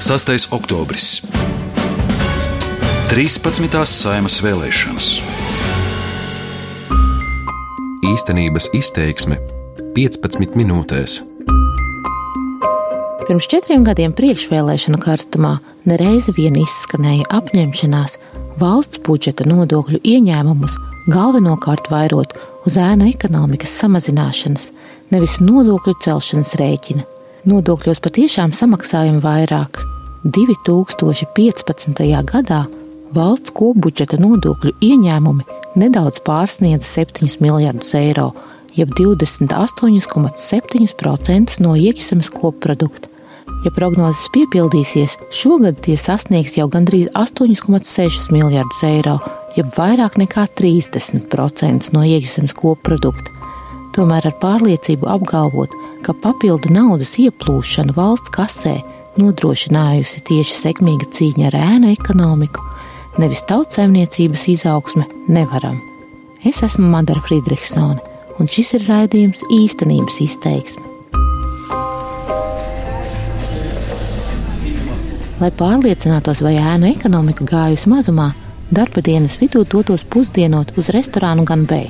6. oktobris. 13. saimas vēlēšanas. Īstenības izteiksme 15 minūtēs. Pirms četriem gadiem priekšvēlēšanu karstumā nereizi vien izskanēja apņemšanās valsts budžeta nodokļu ieņēmumus galvenokārt vairot uz ēnu ekonomikas samazināšanas, nevis nodokļu celšanas rēķina. Nodokļos patiešām samaksājam vairāk. 2015. gadā valsts kopbudžeta nodokļu ieņēmumi nedaudz pārsniedza 7 miljardus eiro, jeb 28,7% no iekšzemes koprodukta. Ja prognozes piepildīsies, šogad tie sasniegs jau gandrīz 8,6 miljardus eiro, jeb vairāk nekā 30% no iekšzemes koprodukta. Tomēr ar pārliecību apgalvot, ka papildu naudas ieplūšana valsts kasē nodrošinājusi tieši sekmīga cīņa ar ēnu ekonomiku, nevis tautsēmniecības izaugsme, nevaram. Es esmu Madara Friedrichsone, un šis ir raidījums īstenības izteiksme. Lai pārliecinātos, vai ēnu ekonomika gājusi mazumā, darba dienas vidū dotos pusdienot uz restorānu gan B.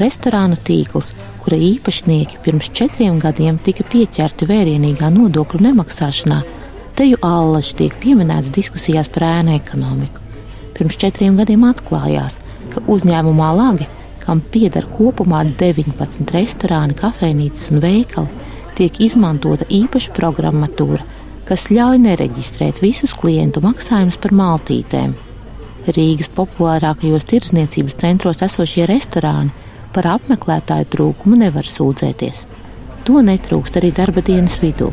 Restorānu tīkls, kura īpašnieki pirms četriem gadiem tika pieķerti vērienīgā nodokļu nemaksāšanā, teju allaž tiek pieminēts diskusijās par ēnu ekonomiku. Pirms četriem gadiem atklājās, ka uzņēmumā Lagi, kam pieder kopumā 19 restorāni, kafejnīcas un veikali, tiek izmantota īpaša programmatūra, kas ļauj nereģistrēt visus klientu maksājumus par maltītēm. Rīgas populārākajos tirdzniecības centros esošie restorāni par apmeklētāju trūkumu nevar sūdzēties. To netrūkst arī darba dienas vidū.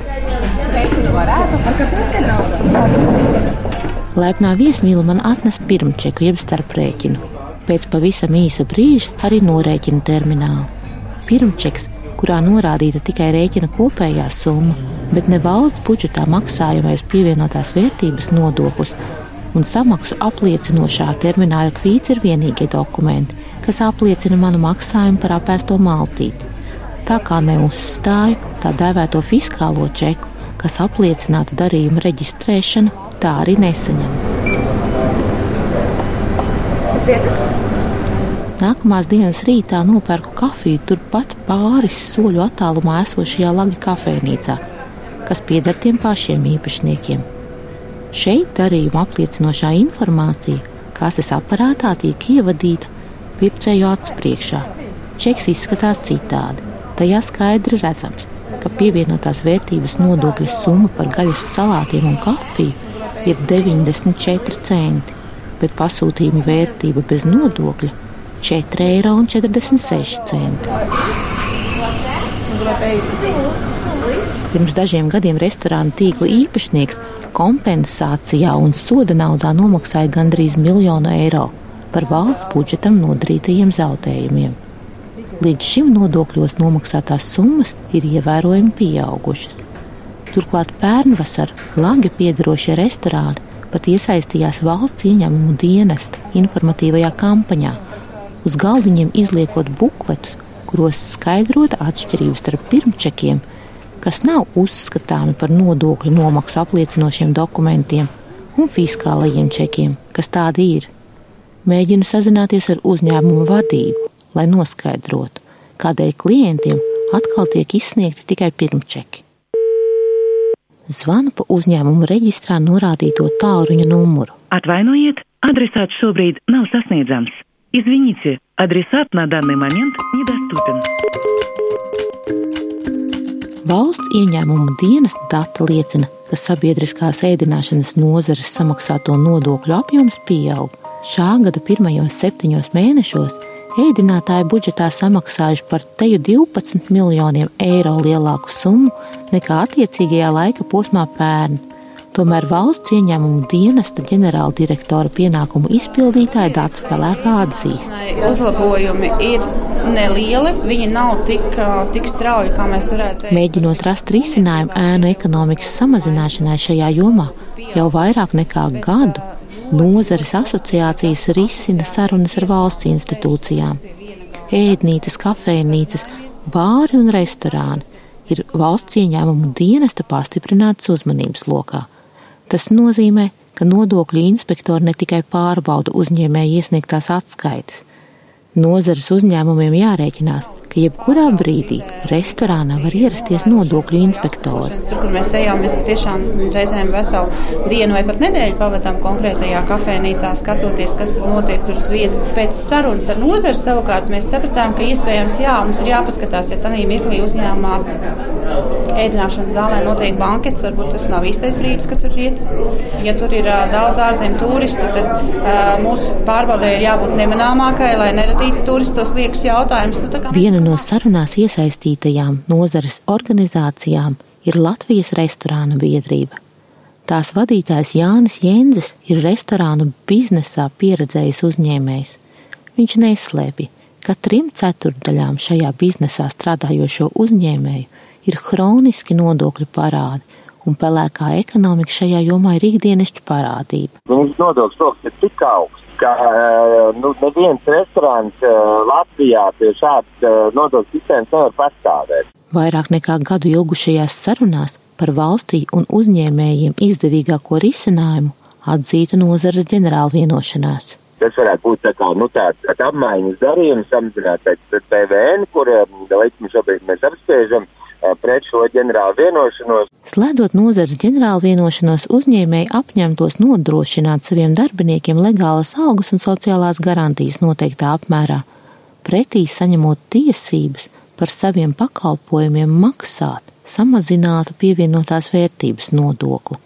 Laipnā viesmīla man atnes pirmčeku, jeb starprēķinu. Pēc pavisam īsa brīža arī norēķina terminālu. Pirmčeks, kurā norādīta tikai rēķina kopējā summa, bet ne valsts budžetā maksājamais pievienotās vērtības nodoklis un samaksu apliecinošā termināla kvīts ir vienīgie dokumenti, kas apliecina manu maksājumu par apēsto maltīti. Tā kā neuzstāju tā dēvēto fiskālo čeku, kas apliecinātu darījuma reģistrēšanu, tā arī nesaņemu. Nākamās dienas rītā nopērku kafiju turpat pāris soļu attālumā esošajā Lagi kafejnīcā kas pieder tiem pašiem īpašniekiem. Šeit darījuma apliecinošā informācija kases aparātā tiek ievadīta pircēju acu priekšā. Čeks izskatās citādi. Tajā skaidri redzams, ka pievienotās vērtības nodokļa summa par gaļas salātiem un kafiju ir 94 centi, bet pasūtījuma vērtība bez nodokļa - 4,46 eiro. Pirms dažiem gadiem restorāna tīkla īpašnieks kompensācijā un soda naudā nomaksāja gandrīz miljonu eiro par valsts budžetam nodarītajiem zaudējumiem. Līdz šim nodokļos nomaksātās summas ir ievērojami pieaugušas. Turklāt pērnvasar Lagi piedarošie restorāni pat iesaistījās valsts ieņēmumu dienesta informatīvajā kampaņā, uz galdiņiem izliekot bukletus, kuros skaidrota atšķirības starp pirmčekiem kas nav uzskatāmi par nodokļu nomaksu apliecinošiem dokumentiem un fiskālajiem čekiem, kas tādi ir. Mēģinu sazināties ar uzņēmumu vadību, lai noskaidrotu, kādēļ klientiem atkal tiek izsniegti tikai pirmčeki. Zvanu pa uzņēmumu reģistrā norādīto tālruņa numuru. Atvainojiet, adresāts šobrīd nav sasniedzams. Извините, адресат на данный момент недоступен. Valsts ieņēmumu dienas dati liecina, ka sabiedriskās ēdināšanas nozares samaksāto nodokļu apjoms pieaug. Šā gada pirmajos septiņos mēnešos ēdinātāji budžetā samaksājuši par teju 12 miljoniem eiro lielāku summu nekā attiecīgajā laika posmā pērn. Tomēr valsts ieņēmumu dienesta ģenerāldirektora pienākumu izpildītāja Dāca Pelēkā atzīst. Uzlabojumi ir nelieli, viņi nav tik, tik strauji, kā mēs varētu teikt. Mēģinot rast risinājumu ēnu ekonomikas samazināšanai šajā jomā, jau vairāk nekā gadu nozares asociācijas risina sarunas ar valsts institūcijām. Ēdnīcas, kafejnīcas, bāri un restorāni ir valsts ieņēmumu dienesta pastiprināts uzmanības lokā. Tas nozīmē, ka nodokļu inspektori ne tikai pārbauda uzņēmēju iesniegtās atskaites. Nozares uzņēmumiem jārēķinās, ka jebkurā brīdī restorānā var ierasties nodokļu inspektori. Tur, kur mēs ejam, mēs patiešām reizēm veselu dienu vai pat nedēļu pavadām konkrētajā kafejnīcā, skatoties, kas tur notiek tur uz vietas. Pēc sarunas ar nozari savukārt mēs sapratām, ka iespējams, jā, mums ir jāpaskatās, ja tādā mirklī uzņēmumā ēdināšanas zālē notiek bankets, varbūt tas nav īstais brīdis, kad tur iet. Ja tur ir uh, daudz ārzemju turistu, tad uh, mūsu pārbaudē ir jābūt nemanāmākai, lai neradītu turistos liekus jautājumus. Viena no sarunās iesaistītajām nozares organizācijām ir Latvijas restorāna biedrība. Tās vadītājs Jānis Jēnzis ir restorānu biznesā pieredzējis uzņēmējs. Viņš neslēpj, ka trim ceturdaļām šajā biznesā strādājošo uzņēmēju ir hroniski nodokļu parādi, un pelēkā ekonomika šajā jomā ir ikdienišķa parādība. Mums nodokļu ir tik augsts ka nu, neviens restorāns Latvijā pie šādas nodokļu sistēmas nevar pastāvēt. Vairāk nekā gadu ilgušajās sarunās par valstī un uzņēmējiem izdevīgāko risinājumu atzīta nozares ģenerāla vienošanās. Tas varētu būt tā kā, nu, tāds, apmaiņas darījums, samazināt PVN, kur likmi šobrīd mēs apspiežam pret šo ģenerālu vienošanos. Slēdzot nozares ģenerālu vienošanos, uzņēmēji apņemtos nodrošināt saviem darbiniekiem legālas algas un sociālās garantijas noteiktā apmērā, pretī saņemot tiesības par saviem pakalpojumiem maksāt samazinātu pievienotās vērtības nodokli.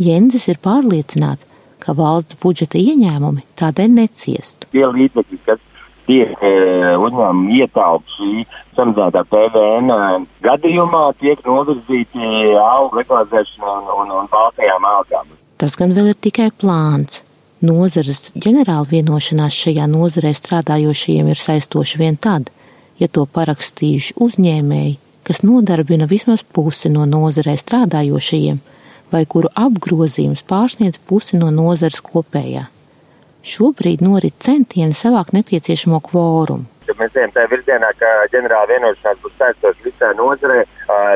Jenzis ir pārliecināts, ka valsts budžeta ieņēmumi tādēļ neciestu. Tie līdzekļi, kas tiek uzņēmumi ietaupt šī samazinātā PVN gadījumā, tiek novirzīti augu legalizēšanai un, un, un baltajām algām. Tas gan vēl ir tikai plāns. Nozares ģenerāla vienošanās šajā nozarē strādājošajiem ir saistoši vien tad, ja to parakstījuši uzņēmēji, kas nodarbina vismaz pusi no nozarē strādājošajiem, vai kuru apgrozījums pārsniedz pusi no nozares kopējā. Šobrīd norit centieni savākt nepieciešamo kvorumu. Mēs ejam tajā virzienā, ka ģenerāla vienošanās būs saistoša visā nozarē.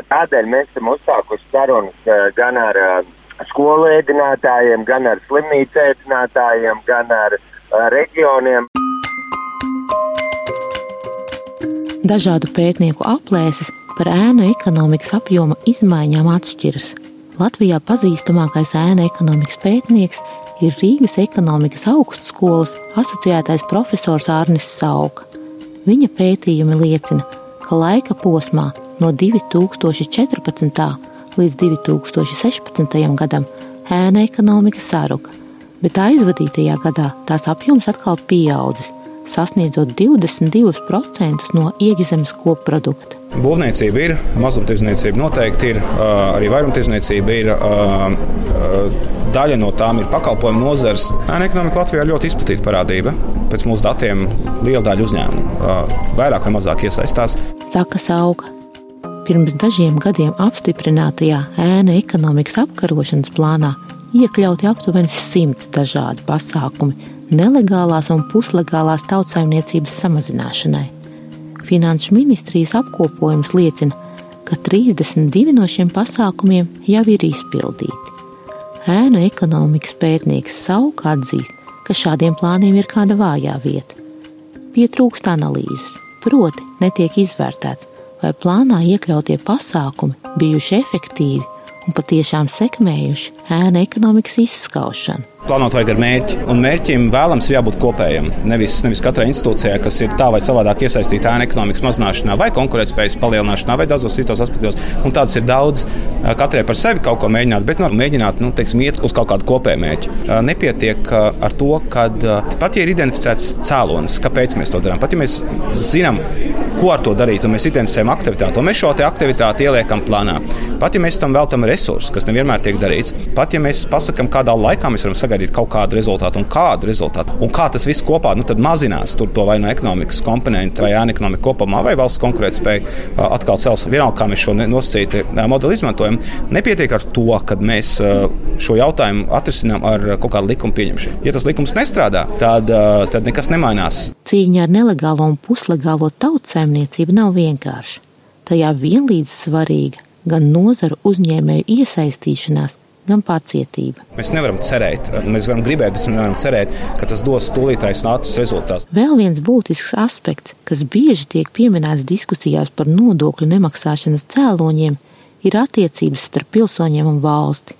Tādēļ mēs esam uzsākuši sarunas gan ar skolu ēdinātājiem, gan ar slimnīcu ēdinātājiem, gan ar reģioniem. Dažādu pētnieku aplēses par ēnu ekonomikas apjoma izmaiņām atšķiras. Latvijā pazīstamākais ēna ekonomikas pētnieks ir Rīgas ekonomikas augstskolas asociētais profesors Arnis Sauka. Viņa pētījumi liecina, ka laika posmā no 2014. līdz 2016. gadam ēna ekonomika saruka, bet aizvadītajā gadā tās apjoms atkal pieaudzis, sasniedzot 22% no iekšzemes koprodukta. Būvniecība ir, mazumtirdzniecība noteikti ir, arī vairumtirdzniecība ir. Daļa no tām ir pakalpojumu nozars. Ēna ekonomika Latvijā ir ļoti izplatīta parādība. Pēc mūsu datiem liela daļa uzņēmumu vairāk vai mazāk iesaistās. Saka Sauga. Pirms dažiem gadiem apstiprinātajā ēna ekonomikas apkarošanas plānā iekļauti aptuveni simts dažādi pasākumi nelegālās un puslegālās tautsaimniecības samazināšanai. Finanšu ministrijas apkopojums liecina, ka 32 no šiem pasākumiem jau ir izpildīti. Ēnu ekonomikas pētnieks savukārt atzīst, ka šādiem plāniem ir kāda vājā vieta. Pietrūkst analīzes, proti, netiek izvērtēts, vai plānā iekļautie pasākumi bijuši efektīvi un patiešām sekmējuši ēna ekonomikas izskaušanu. Plānot vajag ar mērķi, un mērķim vēlams ir jābūt kopējam. Nevis, nevis katrai institūcijai, kas ir tā vai savādāk iesaistīta ēna ekonomikas mazināšanā, vai konkurētspējas palielināšanā, vai daudzos citos aspektos. Un tādas ir daudz. Katrai par sevi kaut ko mēģināt, bet nu, mēģināt nu, teiksim, iet uz kaut kādu kopēju mērķi. Nepietiek ar to, ka pat ja ir identificēts cēlonis, kāpēc mēs to darām, pat ja mēs zinām, ko ar to darīt, un mēs identificējam aktivitāti, un mēs šo aktivitāti ieliekam plānā. Pat ja mēs tam veltam resursus, kas nevienmēr tiek darīts, pat ja mēs pasakām, kādā laikā mēs varam sagaidīt kaut kādu rezultātu un kādu rezultātu. Un kā tas viss kopā nu, mazinās to vai no ekonomikas komponentu, vai ēna ekonomika kopumā, vai valsts konkurētspēja atkal cels. Vienalga, kā mēs šo nosacītu modeli izmantojam, nepietiek ar to, ka mēs šo jautājumu atrisinām ar kaut kādu likumu pieņemšanu. Ja tas likums nestrādā, tad, tad nekas nemainās. Cīņa ar nelegālo un puslegālo tautsēmniecību nav vienkārša. Tajā vienlīdz svarīga gan nozaru uzņēmēju iesaistīšanās, gan pacietība. Mēs nevaram cerēt, mēs varam gribēt, bet mēs nevaram cerēt, ka tas dos tūlītājs un ātrus rezultātus. Vēl viens būtisks aspekts, kas bieži tiek pieminēts diskusijās par nodokļu nemaksāšanas cēloņiem, ir attiecības starp pilsoņiem un valsti.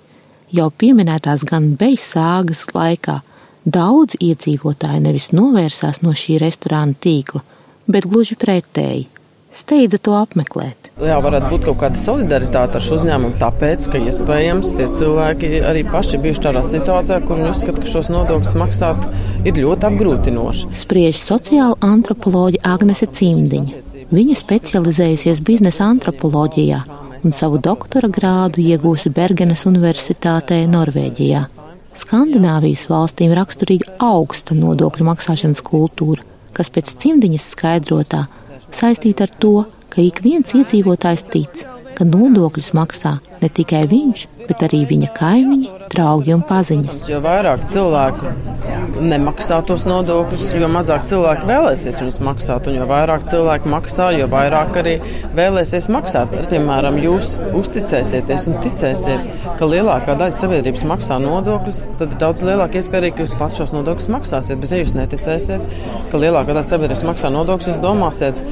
Jau pieminētās gan beigās laikā daudz iedzīvotāji nevis novērsās no šī restorāna tīkla, bet gluži pretēji steidza to apmeklēt. Jā, varētu būt kaut kāda solidaritāte ar šo uzņēmumu, tāpēc, ka iespējams tie cilvēki arī paši bijuši tādā situācijā, kur viņi uzskata, ka šos nodokļus maksāt ir ļoti apgrūtinoši. Spriež sociāla antropoloģija Agnese Cimdiņa. Viņa specializējusies biznesa antropoloģijā un savu doktora grādu iegūsi Bergenes Universitātē Norvēģijā. Skandināvijas valstīm raksturīga augsta nodokļu maksāšanas kultūra, kas pēc cimdiņas skaidrotā saistīta ar to, ka ik viens iedzīvotājs tic, ka nodokļus maksā ne tikai viņš, bet arī viņa kaimiņi, draugi un paziņas. Jo vairāk cilvēku nemaksā tos nodokļus, jo mazāk cilvēku vēlēsies viņus maksāt. Un jo vairāk cilvēku maksā, jo vairāk arī vēlēsies maksāt. Piemēram, jūs uzticēsieties un ticēsiet, ka lielākā daļa sabiedrības maksā nodokļus, tad ir daudz lielāka iespēja, ka jūs pats šos nodokļus maksāsiet. Bet, ja jūs neticēsiet, ka lielākā daļa sabiedrības maksā nodokļus, jūs domāsiet,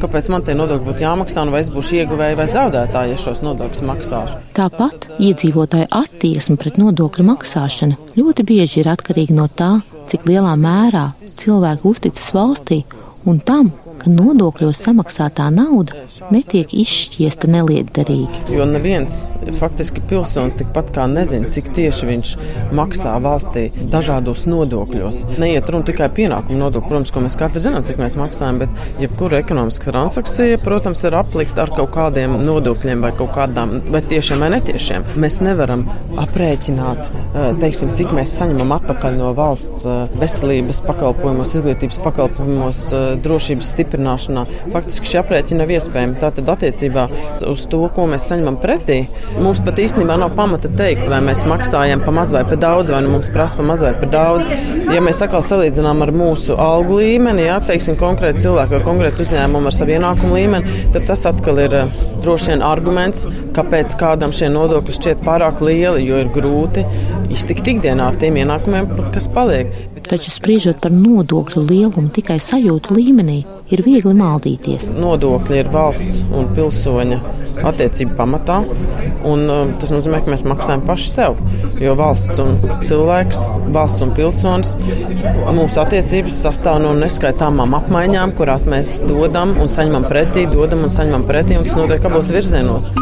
kāpēc man tie nodokļi būtu jāmaksā, un vai es būšu ieguvēji vai zaudētāji, ja šos nodokļus maksāšu. Tāpat iedzīvotāju attieksme pret nodokļu maksāšanu ļoti bieži ir atkarīga no tā, cik lielā mērā cilvēki uzticas valstī un tam, ka nodokļos samaksātā nauda netiek izšķiesta nelietderīgi. Jo neviens faktiski pilsonis tikpat kā nezina, cik tieši viņš maksā valstī dažādos nodokļos. Neiet runa tikai pienākumu nodokli, protams, ko mēs katrs zinām, cik mēs maksājam, bet jebkura ekonomiska transakcija, protams, ir aplikta ar kaut kādiem nodokļiem vai kaut kādām, vai tiešiem vai netiešiem. Mēs nevaram aprēķināt, eh, teiksim, cik mēs saņemam atpakaļ no valsts eh, veselības pakalpojumos, izglītības pakalpojumos, eh, drošības stiprināšanā stiprināšanā. Faktiski šī aprēķina nav iespējama. Tātad attiecībā uz to, ko mēs saņemam pretī, mums pat īstenībā nav pamata teikt, vai mēs maksājam pa maz vai pa daudz, vai nu mums prasa pa maz vai pa daudz. Ja mēs atkal salīdzinām ar mūsu algu līmeni, ja teiksim konkrēti cilvēku vai konkrēti uzņēmumu ar savu ienākumu līmeni, tad tas atkal ir eh, droši vien arguments, kāpēc kādam šie nodokļi šķiet pārāk lieli, jo ir grūti iztikt ikdienā ar tiem ienākumiem, kas paliek. Taču spriežot par nodokļu lielumu tikai sajūtu līmenī, ir viegli maldīties. Nodokļi ir valsts un pilsoņa attiecību pamatā, un um, tas nozīmē, ka mēs maksājam paši sev. Jo valsts un cilvēks, valsts un pilsonis, mūsu attiecības sastāv no neskaitāmām apmaiņām, kurās mēs dodam un saņemam pretī, dodam un saņemam pretī, un tas notiek abos virzienos.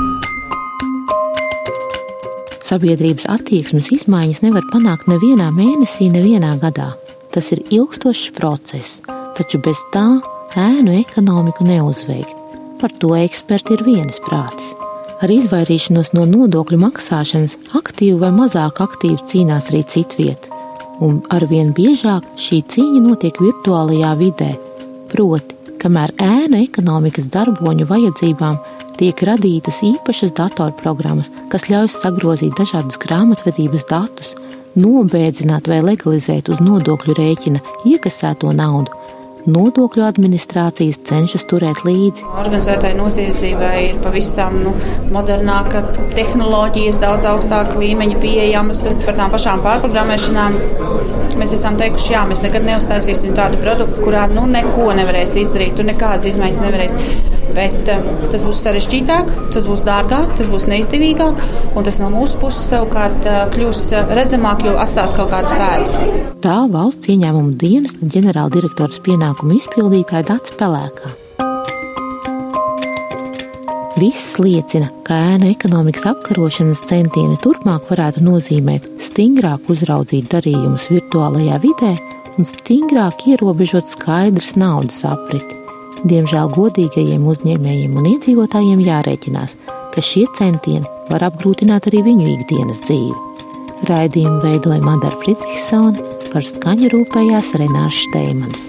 Sabiedrības attieksmes izmaiņas nevar panākt nevienā mēnesī, nevienā gadā. Tas ir ilgstošs process, taču bez tā ēnu ekonomiku neuzveikt. Par to eksperti ir vienisprātis. Ar izvairīšanos no nodokļu maksāšanas aktīvi vai mazāk aktīvi cīnās arī citvieta, un arvien biežāk šī cīņa notiek virtuālajā vidē, proti, kamēr ēna ekonomikas darboņu vajadzībām tiek radītas īpašas datorprogrammas, kas ļauj sagrozīt dažādus grāmatvedības datus, nobēdzināt vai legalizēt uz nodokļu rēķina iekasēto naudu, nodokļu administrācijas cenšas turēt līdzi. Organizētai noziedzībai ir pavisam nu, modernāka tehnoloģijas, daudz augstāka līmeņa pieejamas. Par tām pašām pārprogrammēšanām mēs esam teikuši, jā, mēs nekad neuztaisīsim tādu produktu, kurā nu, neko nevarēs izdarīt, tur nekādas izmaiņas nevarēs. Bet uh, tas būs sarežģītāk, tas būs dārgāk, tas būs neizdevīgāk, un tas no mūsu puses savukārt uh, kļūs redzamāk, jo atstās kaut kādas pēdas. Tā valsts ieņēmuma dienas ģenerāldirektors pienākumu izpildītāja Dats Pelēkā. Viss liecina, ka ēna ekonomikas apkarošanas centieni turpmāk varētu nozīmēt stingrāk uzraudzīt darījumus virtuālajā vidē un stingrāk ierobežot skaidrs naudas apriti. Diemžēl godīgajiem uzņēmējiem un iedzīvotājiem jārēķinās, ka šie centieni var apgrūtināt arī viņu ikdienas dzīvi. Raidījumu veidoja Madara Friedrichsone, par skaņu rūpējās Renārs Šteimans.